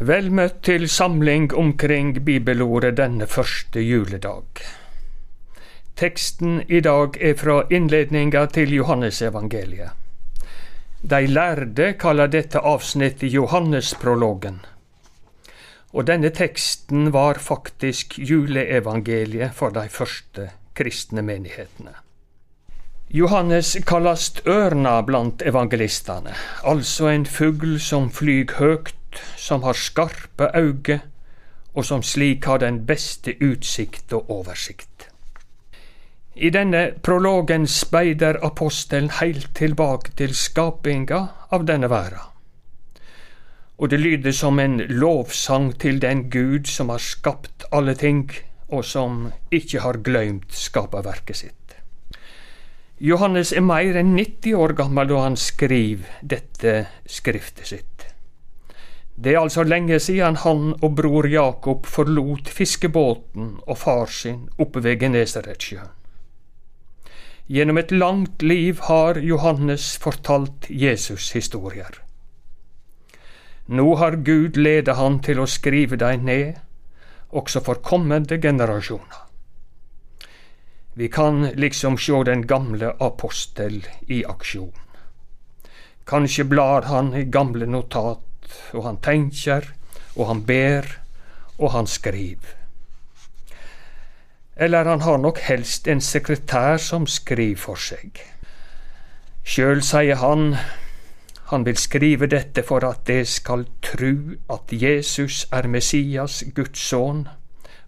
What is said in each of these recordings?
Vel møtt til samling omkring bibelordet denne første juledag. Teksten i dag er fra innledninga til Johannesevangeliet. De lærde kaller dette avsnittet Johannesprologen. Og denne teksten var faktisk juleevangeliet for de første kristne menighetene. Johannes kallast ørna blant evangelistene, altså en fugl som flyg høgt som har skarpe auge, og som slik har den beste utsikt og oversikt. I denne prologen speider apostelen heilt tilbake til skapinga av denne verda. Og det lyder som en lovsang til den Gud som har skapt alle ting, og som ikke har gløymt skaperverket sitt. Johannes er mer enn 90 år gammel da han skriver dette skriftet sitt. Det er altså lenge siden han og bror Jakob forlot fiskebåten og far sin oppe ved Genesaretsjøen. Gjennom et langt liv har Johannes fortalt Jesus-historier. Nå har Gud ledet han til å skrive dem ned, også for kommende generasjoner. Vi kan liksom sjå den gamle apostel i aksjon. Kanskje blar han i gamle notat og han tenker, og han ber, og han skriver. Eller han har nok helst en sekretær som skriver for seg. Sjøl sier han han vil skrive dette for at de skal tru at Jesus er Messias, Guds sønn,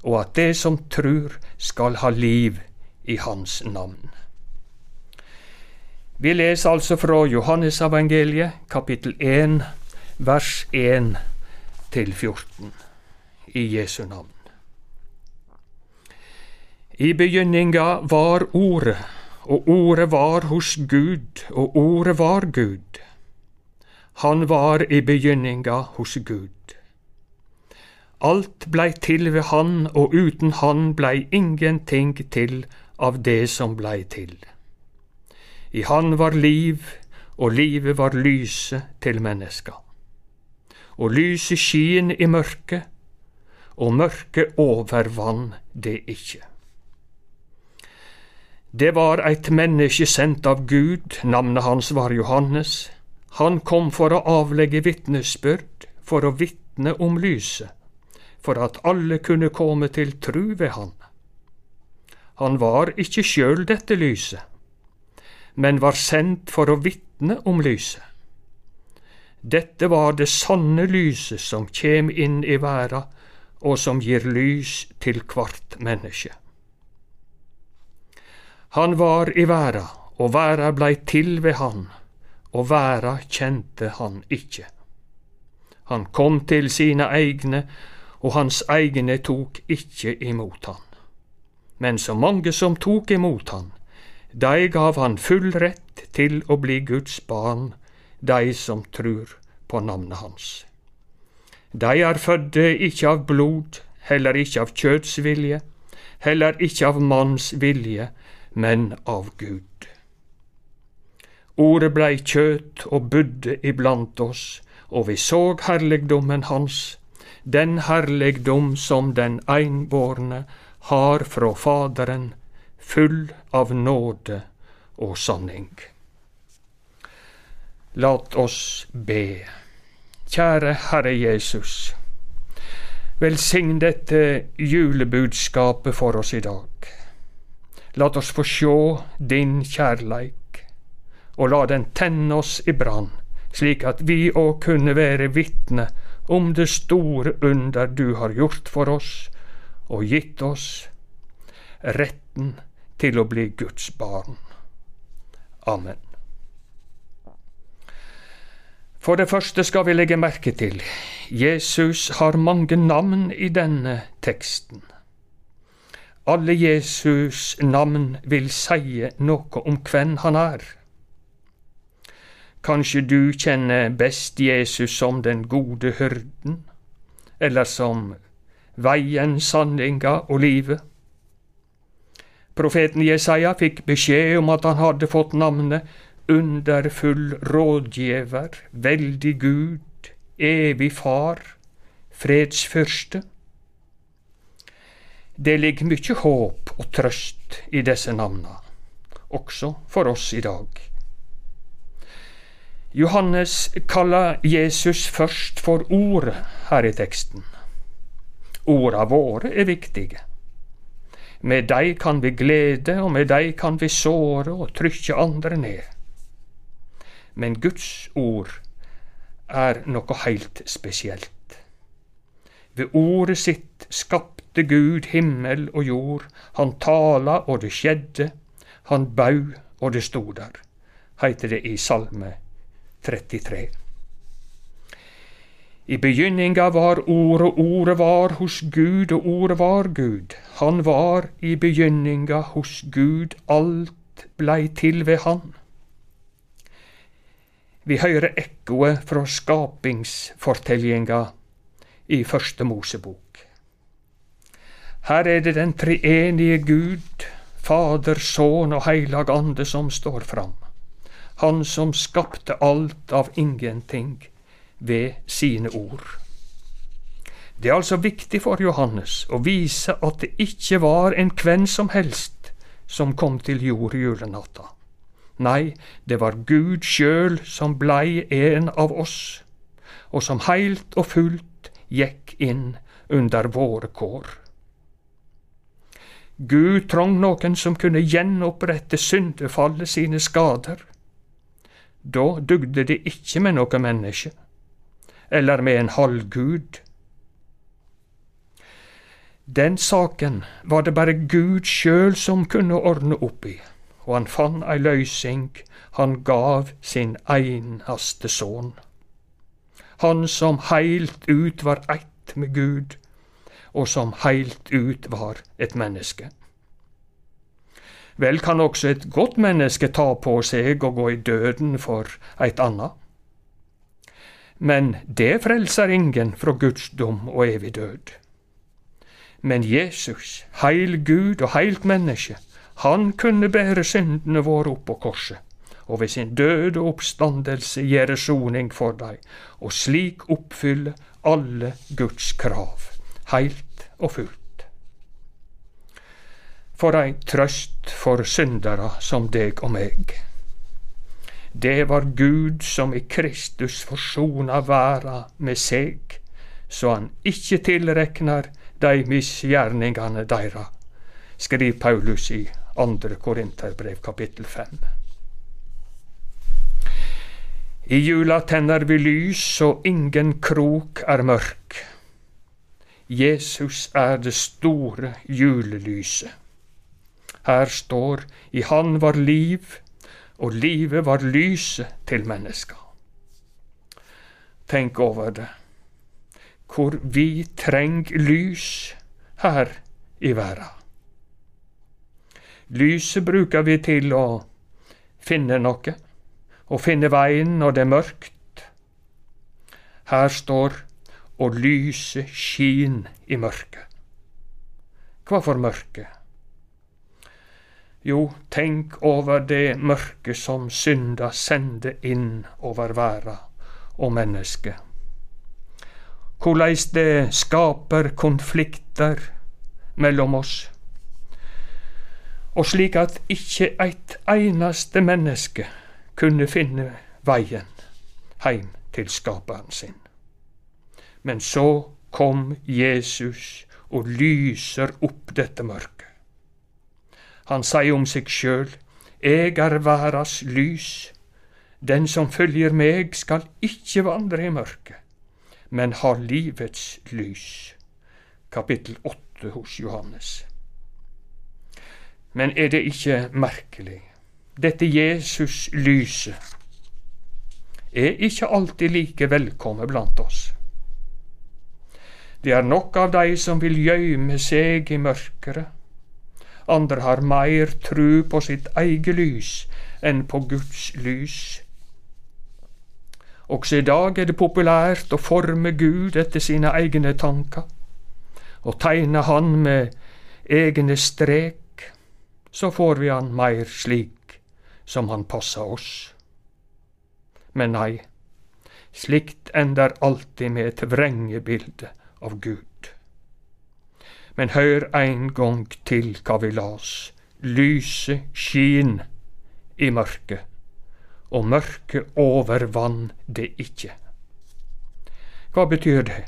og at de som trur, skal ha liv i hans navn. Vi leser altså fra Johannesevangeliet, kapittel 1, vers 1 til 14 i Jesu navn. I begynninga var Ordet, og Ordet var hos Gud, og Ordet var Gud. Han var i begynninga hos Gud. Alt blei til ved Han, og uten Han blei ingenting til av det som blei til. I Han var liv, og livet var lyset til menneska og lyset skin i mørket, og mørket overvann det ikke. Det var eit menneske sendt av Gud, navnet hans var Johannes. Han kom for å avlegge vitnesbyrd, for å vitne om lyset, for at alle kunne komme til tru ved han. Han var ikke sjøl dette lyset, men var sendt for å vitne om lyset. Dette var det sanne lyset som kjem inn i verda, og som gir lys til kvart menneske. Han var i verda, og verda blei til ved han, og verda kjente han ikke. Han kom til sine egne, og hans egne tok ikke imot han. Men så mange som tok imot han, de gav han full rett til å bli Guds barn, de som trur på navnet hans. De er fødde ikke av blod, heller ikke av kjøtsvilje, heller ikke av manns vilje, men av Gud. Ordet blei kjøt og budde iblant oss, og vi såg herligdommen hans, den herligdom som den einbårne har fra Faderen, full av nåde og sanning. Lat oss be. Kjære Herre Jesus. Velsign dette julebudskapet for oss i dag. La oss få sjå din kjærleik, og la den tenne oss i brann, slik at vi òg kunne være vitne om det store under du har gjort for oss, og gitt oss retten til å bli Guds barn. Amen. For det første skal vi legge merke til Jesus har mange navn i denne teksten. Alle Jesus' navn vil seie noe om hvem han er. Kanskje du kjenner best Jesus som den gode hyrden, eller som veien, sanninga og livet. Profeten Jesaja fikk beskjed om at han hadde fått navnet underfull rådgiver, veldig Gud, evig Far, fredsfyrste. Det ligger mye håp og trøst i disse navna, også for oss i dag. Johannes kaller Jesus først for Ordet her i teksten. Orda våre er viktige. Med dei kan vi glede, og med dei kan vi såre og trykke andre ned. Men Guds ord er noe heilt spesielt. Ved ordet sitt skapte Gud himmel og jord. Han tala, og det skjedde. Han bau, og det stod der, heiter det i Salme 33. I begynninga var Ordet, og Ordet var hos Gud, og Ordet var Gud. Han var i begynninga hos Gud, alt blei til ved Han. Vi høyrer ekkoet fra skapingsfortellinga i Første Mosebok. Her er det den treenige Gud, Fader, Sønn og Heilag Ande som står fram. Han som skapte alt av ingenting ved sine ord. Det er altså viktig for Johannes å vise at det ikke var en hvem som helst som kom til jord julenatta. Nei, det var Gud sjøl som blei en av oss, og som heilt og fullt gikk inn under våre kår. Gud trong noen som kunne gjenopprette syndefallet sine skader. Da dugde det ikke med noe menneske eller med en halvgud. Den saken var det bare Gud sjøl som kunne ordne opp i, og han fant ei løysing, han gav sin einaste sønn. Han som heilt ut var ett med Gud, og som heilt ut var et menneske. Vel kan også et godt menneske ta på seg å gå i døden for eit anna. Men det frelser ingen fra Guds dom og evig død. Men Jesus, heil Gud og heilt menneske, han kunne bære syndene våre opp på korset, og ved sin døde oppstandelse gjøre soning for deg, og slik oppfylle alle Guds krav, heilt og fullt. For ei trøst for syndere som deg og meg. Det var Gud som i Kristus forsona verda med seg, så han ikkje tilreknar dei misgjerningane deira, skriv Paulus i 2. Korinterbrev kapittel 5. I jula tenner vi lys, og ingen krok er mørk. Jesus er det store julelyset. Her står i Han var liv, og livet var lyset til menneska. Tenk over det, hvor vi treng lys her i verda. Lyset bruker vi til å finne noe, å finne veien når det er mørkt. Her står og lyset skin i mørket. Hva for mørke? Jo, tenk over det mørket som synda sender inn over verda og mennesket. Korleis det skaper konflikter mellom oss. Og slik at ikke eit einaste menneske kunne finne veien heim til skaperen sin. Men så kom Jesus og lyser opp dette mørket. Han sier om seg sjøl, Eg er verdas lys. Den som følger meg, skal ikke vandre i mørket, men har livets lys. Kapittel 8 hos Johannes. Men er det ikke merkelig? Dette Jesus lyset er ikke alltid like velkommen blant oss. Det er nok av de som vil gjøyme seg i mørkere andre har meir tru på sitt eget lys enn på Guds lys. Også i dag er det populært å forme Gud etter sine egne tanker, og tegne Han med egne strek, så får vi Han meir slik som Han passer oss. Men nei, slikt ender alltid med et vrengebilde av Gud. Men hør ein gang til hva vi las. Lyset skin i mørket, og mørket overvann det ikke. Hva betyr det?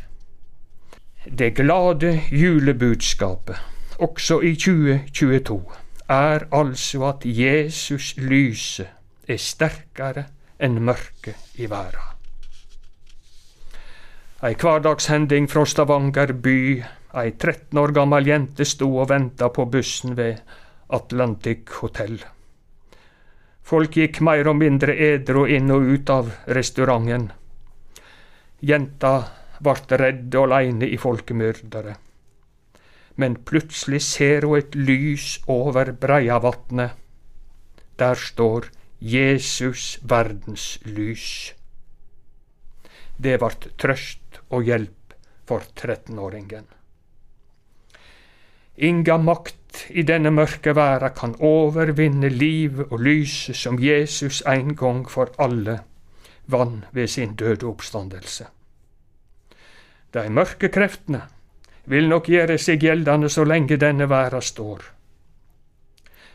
Det glade julebudskapet, også i 2022, er altså at Jesus lyset er sterkere enn mørket i verden. Ei hverdagshending fra Stavanger by. Ei 13 år gammel jente sto og venta på bussen ved Atlantic Hotel. Folk gikk mer og mindre edru inn og ut av restauranten. Jenta vart redd og aleine i folkemyrderet. Men plutselig ser hun et lys over Breiavatnet. Der står Jesus verdens lys. Det vart trøst og hjelp for 13-åringen. Inga makt i denne mørke verda kan overvinne livet og lyset som Jesus en gang for alle vann ved sin døde oppstandelse. De mørke kreftene vil nok gjøre seg gjeldende så lenge denne verda står.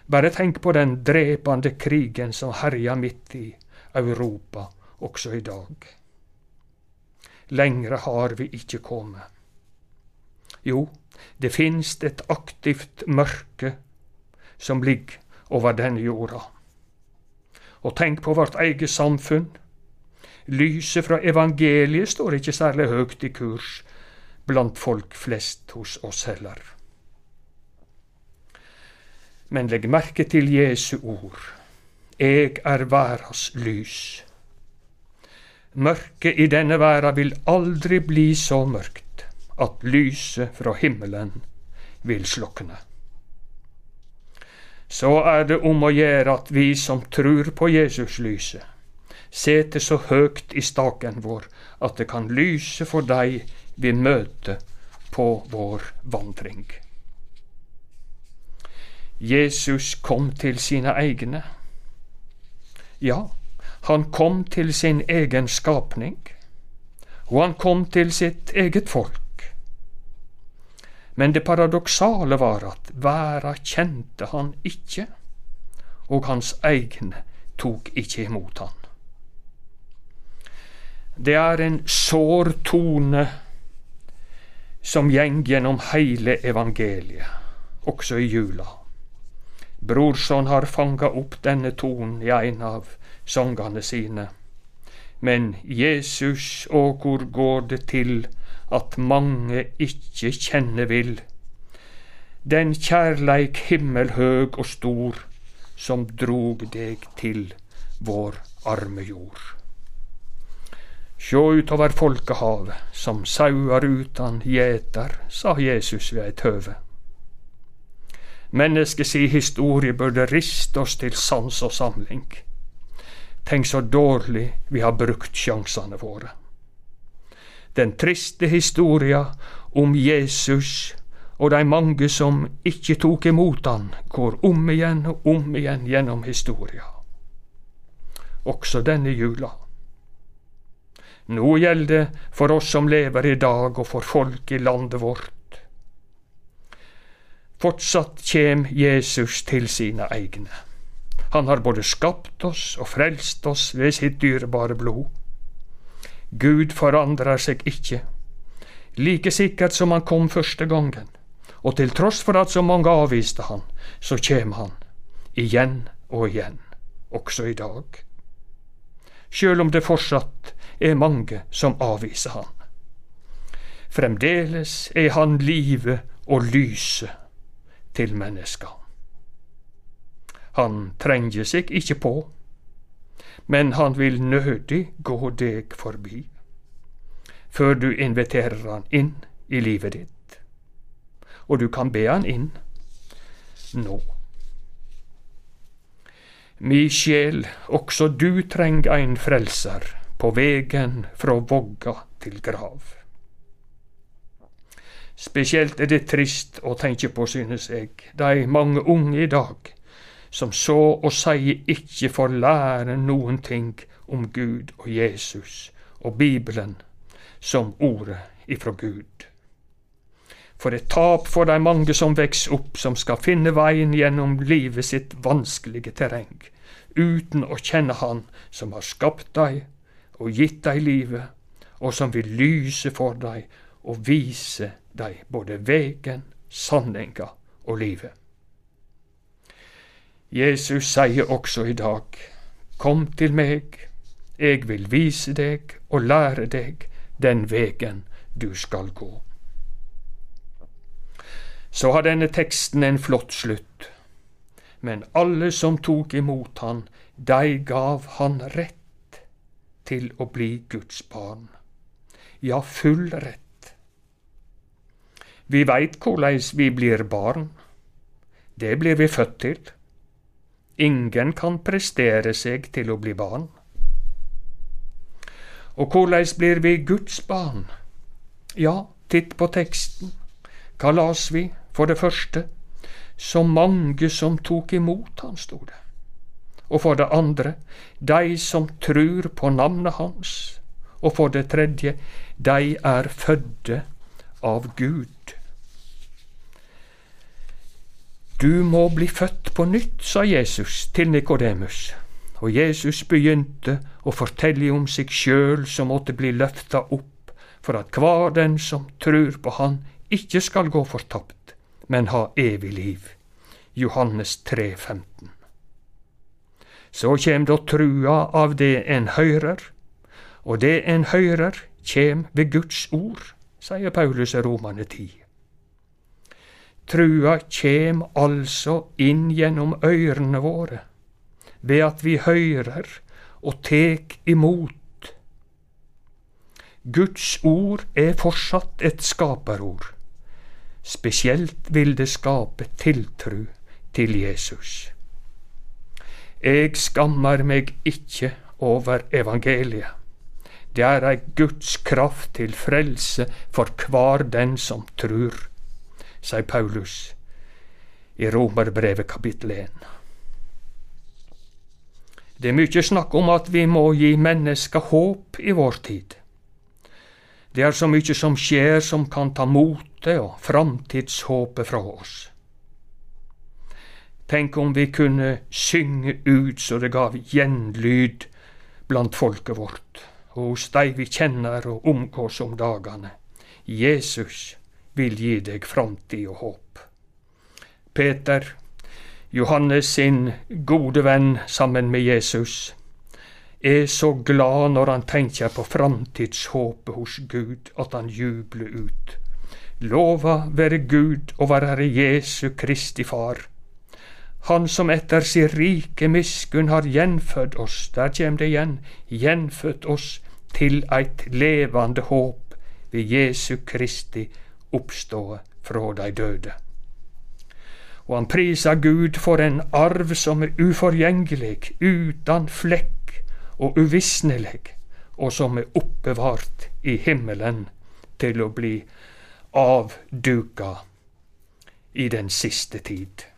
Bare tenk på den drepande krigen som herjer midt i Europa også i dag. Lengre har vi ikke kommet. Jo, det finst et aktivt mørke som ligger over denne jorda. Og tenk på vårt eget samfunn Lyset fra evangeliet står ikke særlig høgt i kurs blant folk flest hos oss heller. Men legg merke til Jesu ord. Eg er verdas lys. Mørket i denne verda vil aldri bli så mørkt at lyset fra himmelen vil slokne. Så er det om å gjøre at vi som trur på Jesus-lyset, sete så høgt i staken vår at det kan lyse for dei vi møter på vår vandring. Jesus kom til sine egne. Ja, han kom til sin egen skapning, og han kom til sitt eget folk. Men det paradoksale var at verda kjente han ikke, og hans egne tok ikke imot han. Det er en sår tone som gjeng gjennom heile evangeliet, også i jula. Brorson har fanga opp denne tonen i en av sangene sine. Men Jesus, og hvor går det til at mange ikke kjenner vil? Den kjærleik himmelhøg og stor, som drog deg til vår arme jord. Sjå utover folkehavet, som sauer utan gjeter, sa Jesus ved eit høve. Mennesket si historie burde riste oss til sans og samling. Tenk så dårlig vi har brukt sjansene våre. Den triste historia om Jesus og de mange som ikke tok imot han, går om igjen og om igjen gjennom historia. Også denne jula. Nå gjelder det for oss som lever i dag, og for folk i landet vårt. Fortsatt kjem Jesus til sine egne. Han har både skapt oss og frelst oss ved sitt dyrebare blod. Gud forandrer seg ikke, like sikkert som han kom første gangen, og til tross for at så mange avviste han, så kjem han, igjen og igjen, også i dag. Sjøl om det fortsatt er mange som avviser han. Fremdeles er han livet og lyset til mennesker. Han trenger seg ikke på, men han vil nødig gå deg forbi, før du inviterer han inn i livet ditt. Og du kan be han inn nå. Mi sjel, også du treng ein frelser på vegen fra vogga til grav. Spesielt er det trist å tenke på, synes jeg, de mange unge i dag som så å si ikke får lære noen ting om Gud og Jesus og Bibelen som ordet ifra Gud. for et tap for de mange som veks opp, som skal finne veien gjennom livet sitt vanskelige terreng, uten å kjenne Han som har skapt dei og gitt deg livet, og som vil lyse for deg og vise deg både vegen, sanninga og livet. Jesus sier også i dag, Kom til meg, jeg vil vise deg og lære deg den vegen du skal gå. Så har denne teksten en flott slutt. Men alle som tok imot han, de gav han rett til å bli Guds barn. Ja, full rett. Vi veit korleis vi blir barn. Det blir vi født til. Ingen kan prestere seg til å bli barn. Og korleis blir vi Guds barn? Ja, titt på teksten. Hva vi? For det første, så mange som tok imot han, sto det. Og for det andre, de som trur på navnet hans. Og for det tredje, de er fødde av Gud. Du må bli født på nytt, sa Jesus til Nikodemus. Og Jesus begynte å fortelle om seg sjøl som måtte bli løfta opp, for at hver den som trur på Han, ikke skal gå fortapt men ha evig liv. Johannes 3, 15. Så kjem då trua av det en høyrer, og det en høyrer kjem ved Guds ord, sier Paulus i Romane 10. Trua kjem altså inn gjennom øyrene våre, ved at vi høyrer og tek imot. Guds ord er fortsatt et skaperord. Spesielt vil det skape tiltru til Jesus. Eg skammer meg ikke over evangeliet. Det er ei Guds kraft til frelse for hver den som trur, sier Paulus i Romerbrevet kapittel 1. Det er mykje snakk om at vi må gi mennesker håp i vår tid. Det er så mykje som skjer som kan ta motet og framtidshåpet fra oss. Tenk om vi kunne synge ut så det gav gjenlyd blant folket vårt, hos de vi kjenner og omgås om dagene. Jesus vil gi deg framtid og håp. Peter, Johannes sin gode venn sammen med Jesus, er så glad når han tenker på framtidshåpet hos Gud, at han jubler ut. Lova være Gud og være Jesu Kristi Far. Han som etter sin rike miskunn har gjenfødt oss, der kjem det igjen, gjenfødt oss til eit levande håp ved Jesu Kristi oppståe fra de døde. Og han priser Gud for en arv som er uforgjengelig, uten flekk og uvisnelig, og som er oppbevart i himmelen til å bli avduka i den siste tid.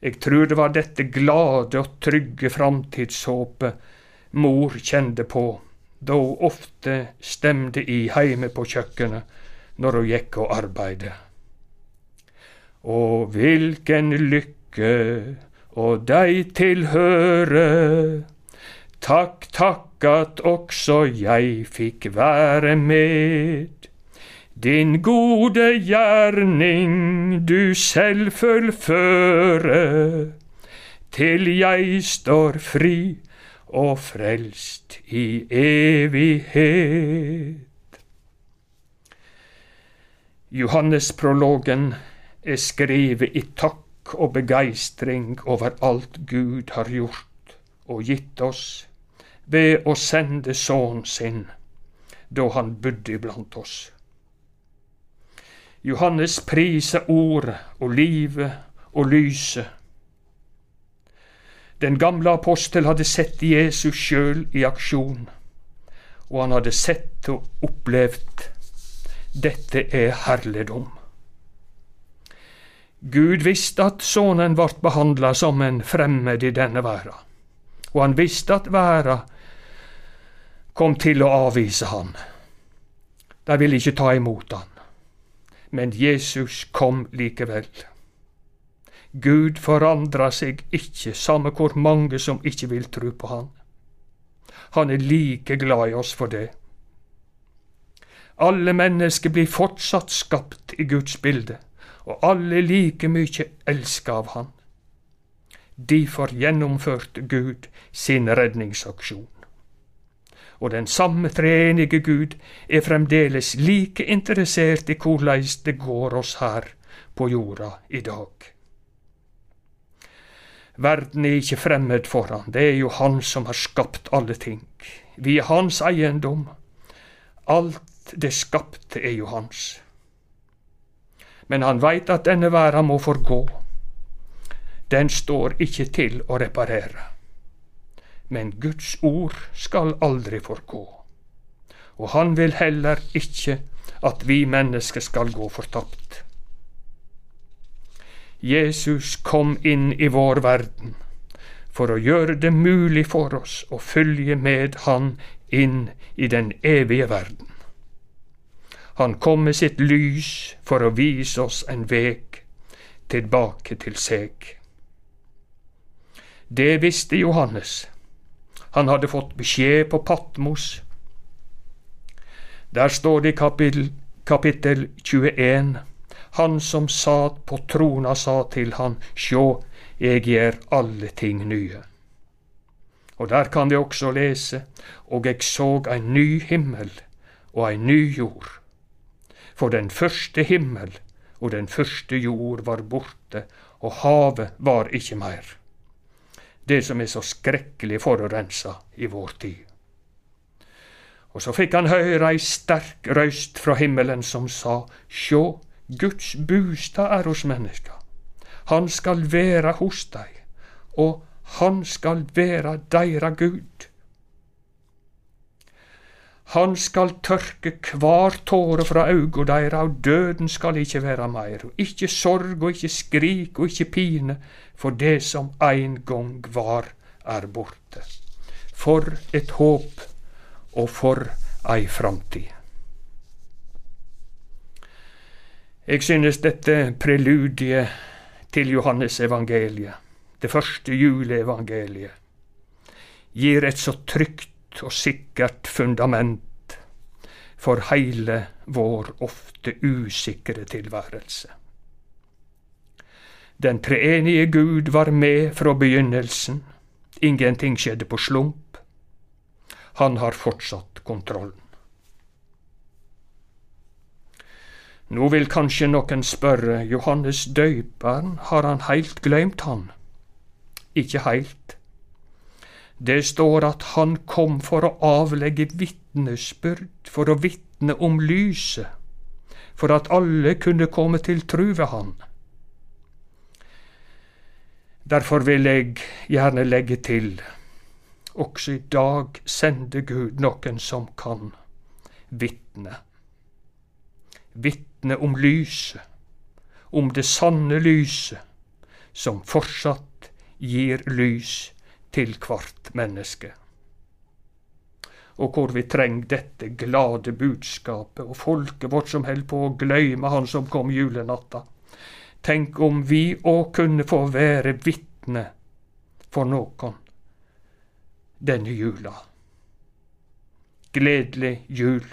Jeg tror det var dette glade og trygge framtidshåpet mor kjente på da hun ofte stemde i heime på kjøkkenet når hun gikk og arbeidde. Og hvilken lykke og deg tilhøre, Takk, takk at også jeg fikk være med. Din gode gjerning du selv fullføre, til jeg står fri og frelst i evighet. Johannesprologen er skrevet i takk og begeistring over alt Gud har gjort og gitt oss ved å sende sønnen sin da han bodde iblant oss. Johannes priser ordet og livet og lyset. Den gamle apostel hadde sett Jesus sjøl i aksjon, og han hadde sett og opplevd dette er herligdom. Gud visste at sønnen ble behandla som en fremmed i denne verden, og han visste at verden kom til å avvise han. De ville ikke ta imot han. Men Jesus kom likevel. Gud forandrer seg ikke, samme hvor mange som ikke vil tro på Han. Han er like glad i oss for det. Alle mennesker blir fortsatt skapt i Guds bilde, og alle like mye elska av Han. Derfor gjennomførte Gud sin redningsaksjon. Og den samme treenige Gud er fremdeles like interessert i hvordan det går oss her på jorda i dag. Verden er ikke fremmed for han, det er jo han som har skapt alle ting. Vi er hans eiendom. Alt det skapte er jo hans. Men han veit at denne verda må forgå. Den står ikke til å reparere. Men Guds ord skal aldri forgå. Og han vil heller ikke at vi mennesker skal gå fortapt. Jesus kom inn i vår verden for å gjøre det mulig for oss å følge med Han inn i den evige verden. Han kom med sitt lys for å vise oss en veg tilbake til seg. Det visste Johannes. Han hadde fått beskjed på Patmos. Der står det i kapittel, kapittel 21 han som sat på trona, sa til han, Sjå, eg gjer alle ting nye. Og der kan vi også lese, og eg såg ein ny himmel og ein ny jord. For den første himmel og den første jord var borte, og havet var ikke meir. Det som er så skrekkelig forurensa i vår tid. Og så fikk han høre ei sterk røyst fra himmelen som sa, Sjå, Guds bostad er hos mennesker. Han skal være hos dei, og han skal være deira Gud. Han skal tørke hver tåre fra auga deira, og døden skal ikkje være meir, og ikkje sorg og ikkje skrik og ikkje pine, for det som ein gong var, er borte. For et håp, og for ei framtid. Jeg synes dette preludiet til Johannes evangeliet, det første juleevangeliet, gir et så trygt og sikkert fundament for heile vår ofte usikre tilværelse. Den treenige Gud var med fra begynnelsen. Ingenting skjedde på slump. Han har fortsatt kontrollen. Nå vil kanskje noen spørre, Johannes døyperen, har han heilt gløymt han? Ikke heilt. Det står at han kom for å avlegge vitnesbyrd, for å vitne om lyset, for at alle kunne komme til tru ved han. Derfor vil jeg gjerne legge til, også i dag sender Gud noen som kan vitne vitne om lyset, om det sanne lyset, som fortsatt gir lys til hvert menneske. Og hvor vi treng dette glade budskapet, og folket vårt som held på å gløyme Han som kom julenatta. Tenk om vi òg kunne få være vitne for noen denne jula. Gledelig jul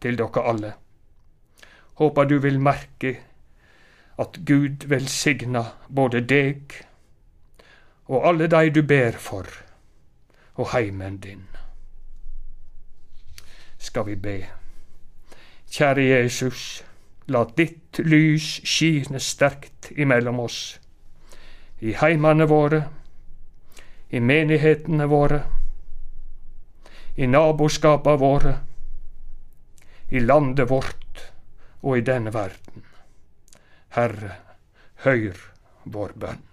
til dere alle. Håper du vil merke at Gud velsigna både deg og alle dei du ber for, og heimen din. Skal vi be. Kjære Jesus, la ditt lys skine sterkt imellom oss, i heimene våre, i menighetene våre, i naboskapene våre, i landet vårt og i denne verden. Herre, høyr vår bønn.